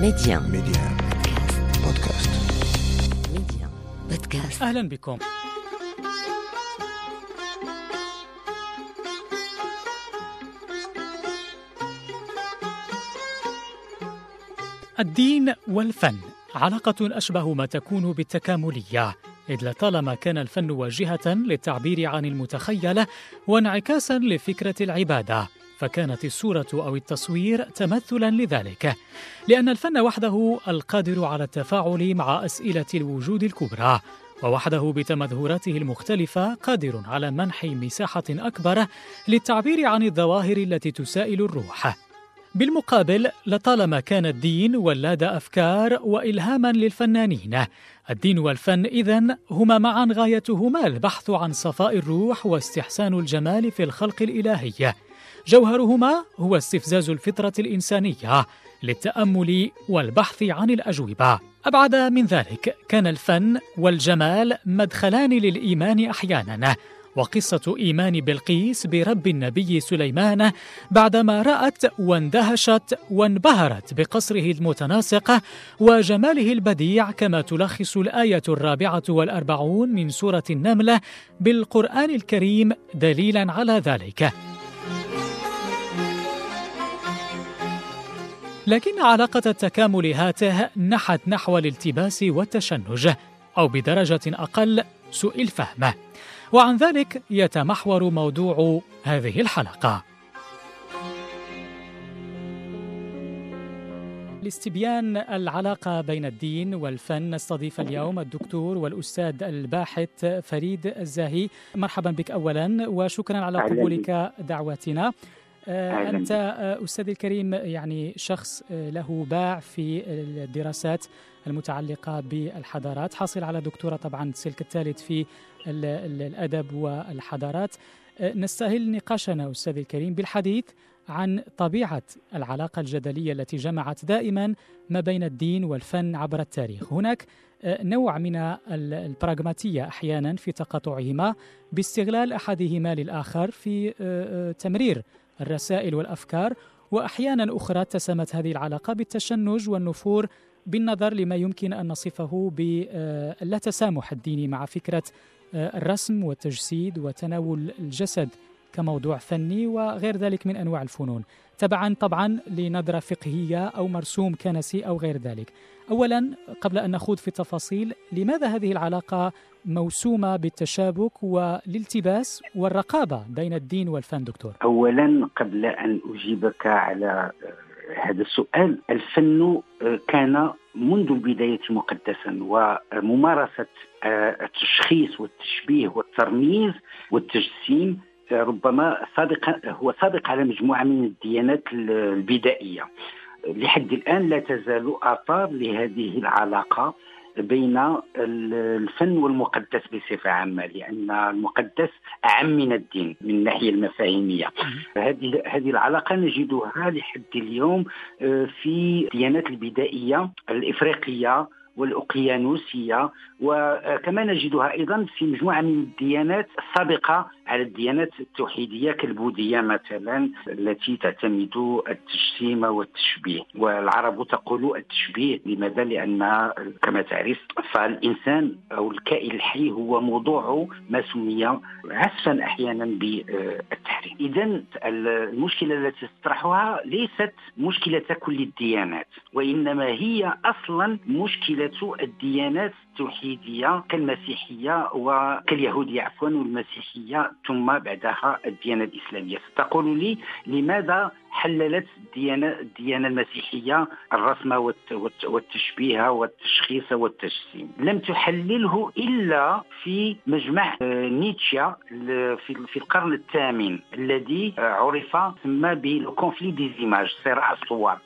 Médi1 Médi1 بودكاست Médi1 بودكاست أهلا بكم. الدين والفن. علاقة أشبه ما تكون بالتكاملية. إذ لطالما كان الفن واجهة للتعبير عن المتخيلة وانعكاسا لفكرة العبادة. فكانت الصورة أو التصوير تمثلا لذلك لأن الفن وحده القادر على التفاعل مع أسئلة الوجود الكبرى ووحده بتمظهراته المختلفة قادر على منح مساحة أكبر للتعبير عن الظواهر التي تسائل الروح. بالمقابل لطالما كان الدين ولاد أفكار والهاما للفنانين الدين والفن إذن هما معا غايتهما البحث عن صفاء الروح واستحسان الجمال في الخلق الإلهي. جوهرهما هو استفزاز الفطرة الإنسانية للتأمل والبحث عن الأجوبة أبعد من ذلك كان الفن والجمال مدخلان للإيمان أحيانا وقصة إيمان بلقيس برب النبي سليمان بعدما رأت واندهشت وانبهرت بقصره المتناسق وجماله البديع كما تلخص الآية الرابعة والأربعون من سورة النملة بالقرآن الكريم دليلا على ذلك. لكن علاقة التكامل هاته نحت نحو الالتباس والتشنج أو بدرجة أقل سوء الفهم. وعن ذلك يتمحور موضوع هذه الحلقة. لاستبيان العلاقة بين الدين والفن نستضيف اليوم الدكتور والأستاذ الباحث فريد الزاهي. مرحبا بك أولا وشكرا على قبولك دعوتنا أنت أستاذ الكريم يعني شخص له باع في الدراسات المتعلقة بالحضارات حاصل على دكتوراه طبعا السلك الثالث في الأدب والحضارات. نستهل نقاشنا أستاذ الكريم بالحديث عن طبيعة العلاقة الجدلية التي جمعت دائما ما بين الدين والفن عبر التاريخ. هناك نوع من البراغماتية أحيانا في تقاطعهما باستغلال أحدهما للآخر في تمرير الرسائل والأفكار وأحيانا أخرى اتسمت هذه العلاقة بالتشنج والنفور بالنظر لما يمكن أن نصفه باللا تسامح الديني مع فكرة الرسم والتجسيد وتناول الجسد كموضوع فني وغير ذلك من أنواع الفنون. تبعا طبعا لنظرة فقهية أو مرسوم كنسي أو غير ذلك. اولا قبل أن نخوض في التفاصيل لماذا هذه العلاقة موسومة بالتشابك والالتباس والرقابة بين الدين والفن دكتور؟ اولا قبل أن أجيبك على هذا السؤال الفن كان منذ البداية مقدسا وممارسة التشخيص والتشبيه والترميز والتجسيم ربما صادق هو صادق على مجموعة من الديانات البدائية. لحد الآن لا تزال آثار لهذه العلاقة بين الفن والمقدس بصفة عامة لأن المقدس أعم من الدين من الناحية المفاهيمية. هذه هذه العلاقة نجدها لحد اليوم في الديانات البدائية الإفريقية والأقيانوسية. وكما نجدها أيضا في مجموعة من الديانات السابقة على الديانات التوحيدية كالبوذية مثلا التي تعتمد التجسيم والتشبيه. والعرب تقول التشبيه لماذا؟ لأن كما تعرف فالإنسان أو الكائن الحي هو موضوع ما سمي عسفا أحيانا بالتحريم. إذا المشكلة التي تطرحها ليست مشكلة كل الديانات وإنما هي أصلا مشكلة الديانات التوحيدية كالمسيحية وكاليهودية عفوا والمسيحية ثم بعدها الديانة الإسلامية. تقول لي لماذا حللت الديانة, الديانة المسيحية الرسم والتشبيه والتشخيص والتجسيم؟ لم تحلله إلا في مجمع نيتشا في القرن الثامن الذي عرف ثم بالكونفلي ديزيماج صراع الصور.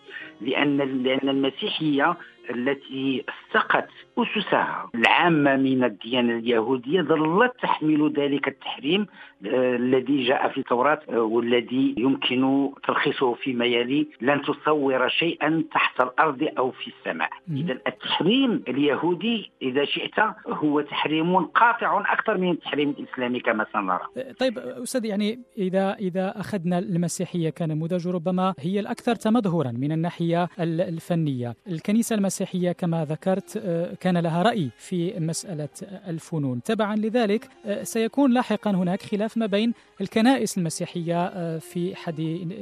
لأن لأن المسيحية التي استقت أسسها. العامة من الديانة اليهودية ظلت تحمل ذلك التحريم آه، الذي جاء في التوراة آه، والذي يمكن تلخيصه فيما يلي لن تصور شيئا تحت الأرض أو في السماء. إذا التحريم اليهودي إذا شئت هو تحريم قاطع أكثر من التحريم الإسلامي كما سنرى. طيب أستاذ يعني إذا إذا أخذنا المسيحية كنموذج ربما هي الأكثر تمظهرا من الناحية الفنية. الكنيسة المسيحية كما ذكرت آه، كان لها رأي في مسألة الفنون. تبعا لذلك سيكون لاحقا هناك خلاف ما بين الكنائس المسيحية آه، في حد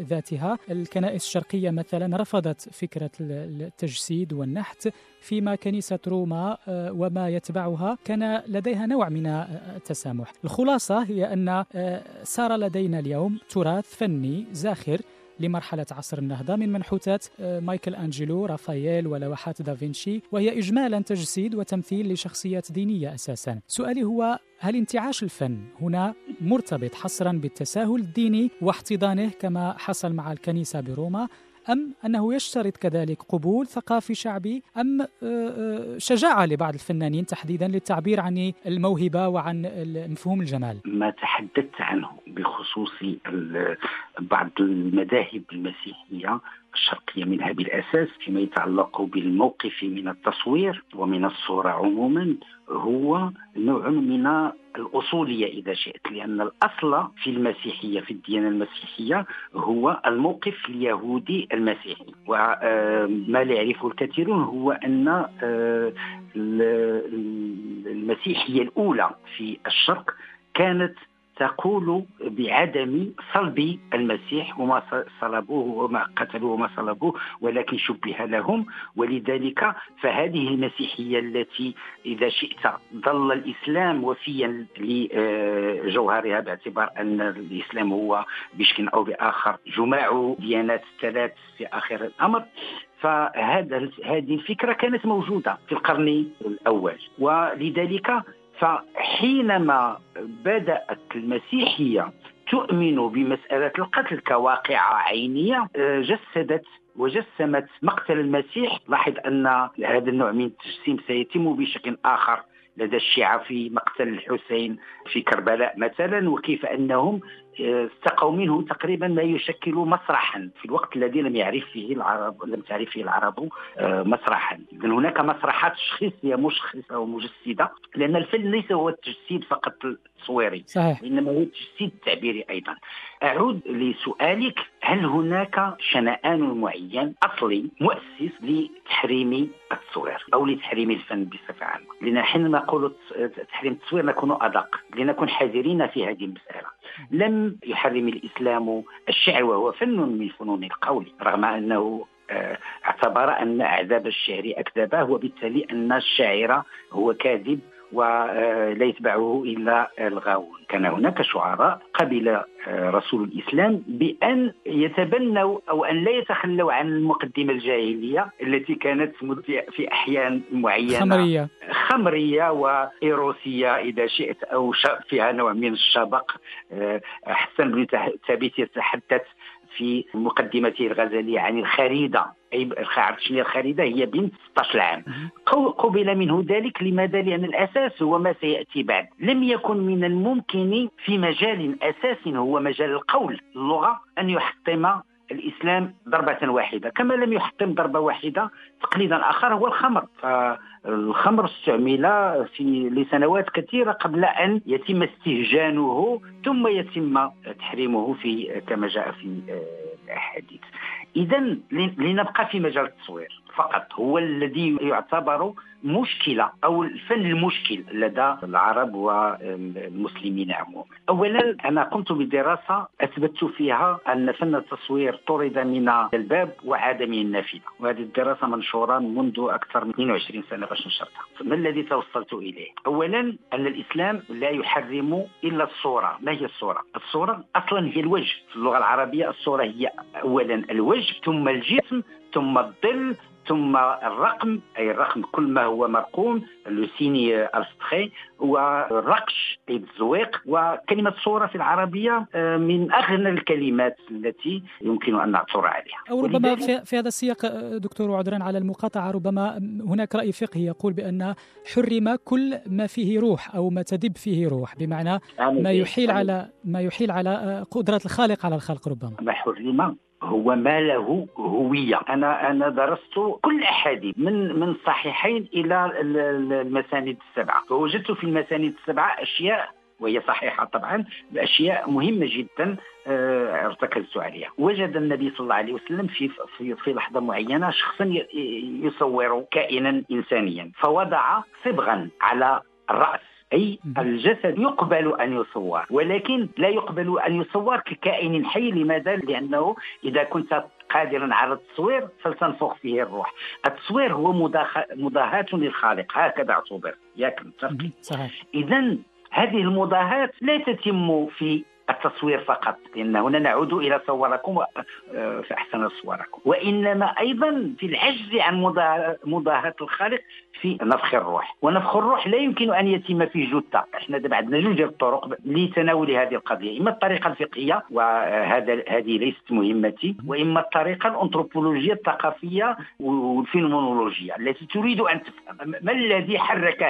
ذاتها. الكنائس الشرقية مثلا رفضت فكرة التجسيد والنحت فيما كنيسة روما آه، وما يتبعها. كان لديها نوع من التسامح. الخلاصة هي أن آه، صار لدينا اليوم تراث فني زاخر لمرحلة عصر النهضة من منحوتات آه، مايكل أنجلو رافائيل ولوحات دافنشي وهي إجمالا تجسيد وتمثيل لشخصيات دينية أساسا. سؤالي هو هل انتعاش الفن هنا مرتبط حصرا بالتساهل الديني واحتضانه كما حصل مع الكنيسة بروما؟ أم أنه يشترط كذلك قبول ثقافي شعبي أم آه، آه، شجاعة لبعض الفنانين تحديدا للتعبير عن الموهبة وعن مفهوم الجمال. ما تحدثت عنه بخصوص بعض المذاهب المسيحية الشرقية منها بالأساس فيما يتعلق بالموقف من التصوير ومن الصورة عموما هو نوع من الأصولية إذا شئت لأن الأصل في المسيحية في الديانة المسيحية هو الموقف اليهودي المسيحي. وما لا يعرفه الكثيرون هو أن آه، المسيحية الأولى في الشرق كانت تقول بعدم صلب المسيح وما صلبوه وما قتلوه وما صلبوه ولكن شبه لهم. ولذلك فهذه المسيحية التي إذا شئت ظل الإسلام وفيا لجوهرها باعتبار أن الإسلام هو بشكل أو بآخر جماع ديانات الثلاث في آخر الأمر. فهذا هذه الفكرة كانت موجودة في القرن الأول. ولذلك فحينما بدأت المسيحية تؤمن بمسألة القتل كواقعة عينية آه، جسدت وجسمت مقتل المسيح. لاحظ أن هذا النوع من التجسيم سيتم بشكل آخر لدى الشيعة في مقتل الحسين في كربلاء مثلا وكيف أنهم استقوا منه تقريبا ما يشكل مسرحا. في الوقت الذي لم يعرف فيه العرب لم تعرف فيه العرب آه، مسرحا. اذا هناك مسرحات تشخيصيه مشخصة ومجسدة لأن الفيلم ليس هو التجسيد فقط التصويري صحيح. انما هو التجسيد التعبيري أيضا. أعود لسؤالك هل هناك شنآن معين أصلي مؤسس لتحريم التصوير أو لتحريم الفن بصفة عامة؟ لأن حينما نقول تحريم التصوير نكون أدق لنكون حذرين في هذه المسألة. لم يحرم الإسلام الشعر وهو فن من فنون القول رغم أنه آه، اعتبر أن أعذاب الشعر أكذبه وبالتالي أن الشاعر هو كاذب ولا يتبعه إلا الغاوون. كان هناك شعراء قبل آه، رسول الإسلام بأن يتبنوا أو أن لا يتخلوا عن المقدمة الجاهلية التي كانت في أحيان معينة. خمرية. خمرية وإيروسية إذا شئت أو فيها نوع من الشبق. آه، حسن بن ثابت يتحدث في مقدمته الغزالية عن الخريدة. أي عرفت شنو الخريدة؟ هي بنت 16 عام قبل منه ذلك لماذا؟ لأن الأساس هو ما سيأتي بعد. لم يكن من الممكن في مجال أساس هو مجال القول اللغة أن يحطم الإسلام ضربة واحدة كما لم يحطم ضربة واحدة تقليدا آخر هو الخمر. فالخمر استعمل في لسنوات كثيرة قبل أن يتم استهجانه ثم يتم تحريمه في كما جاء في الأحاديث. اذا لنبقى في مجال التصوير. فقط هو الذي يعتبر مشكلة أو الفن المشكل لدى العرب والمسلمين عموما. اولا أنا قمت بدراسة أثبتت فيها أن فن التصوير طرد من الباب وعاد من النافذة، وهذه الدراسة منشورة منذ أكثر من 22 سنة باش نشرتها. ما الذي توصلت إليه؟ اولا أن الإسلام لا يحرم إلا الصورة، ما هي الصورة؟ الصورة أصلا هي الوجه، في اللغة العربية الصورة هي اولا الوجه ثم الجسم ثم الظل ثم الرقم أي الرقم كل ما هو مرقوم لو سيني الستخي والرقش اي الزويق وكلمة صورة في العربية آه، من أغنى الكلمات التي يمكن أن نعثر عليها. أو ربما في, هذا السياق آه، دكتور وعذرا على المقاطعة ربما هناك رأي فقهي يقول بأن حرم كل ما فيه روح أو ما تدب فيه روح بمعنى ما يحيل على ما يحيل على آه، قدرة الخالق على الخلق ربما. ما حرم هو ما له هوية. أنا أنا درست كل الاحاديث من من الصحيحين إلى المسانيد السبعة. فوجدت في المسانيد السبعة أشياء وهي صحيحة طبعا باشياء مهمة جدا آه، ارتكزت عليها. وجد النبي صلى الله عليه وسلم في في, في لحظة معينة شخصا يصور كائنا انسانيا فوضع صبغا على الراس أي الجسد يقبل أن يصور ولكن لا يقبل أن يصور ككائن حي لماذا؟ لأنه إذا كنت قادرا على التصوير فلتنفخ فيه الروح. التصوير هو مضاهاة للخالق. هكذا أعتبر. ياك صحيح. إذا هذه المضاهاة لا تتم في التصوير فقط. لأن هنا نعود إلى صوركم آه، فأحسن صوركم. وإنما أيضا في العجز عن مضاهاة الخالق في نفخ الروح. ونفخ الروح لا يمكن أن يتم في جثه إحنا دابا عندنا جوج الطرق لتناول هذه القضية. إما الطريقة الفقهية وهذا هذه ليست مهمتي وإما الطريقة الأنثروبولوجية الثقافية والفينومونولوجية. التي تريد أن تفهم ما الذي حرك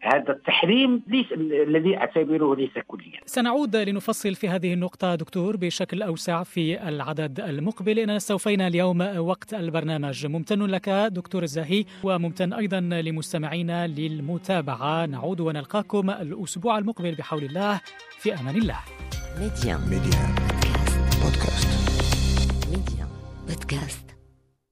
هذا التحريم ليس الذي أعتبره ليس كليا؟ سنعود لنفصل في هذه النقطة دكتور بشكل أوسع في العدد المقبل. اننا استوفينا اليوم وقت البرنامج. ممتن لك دكتور الزاهي وممتن أيضا لمستمعينا للمتابعة نعود ونلقاكم الأسبوع المقبل بحول الله في أمان الله. Médi1. Médi1. بودكاست. Médi1. بودكاست.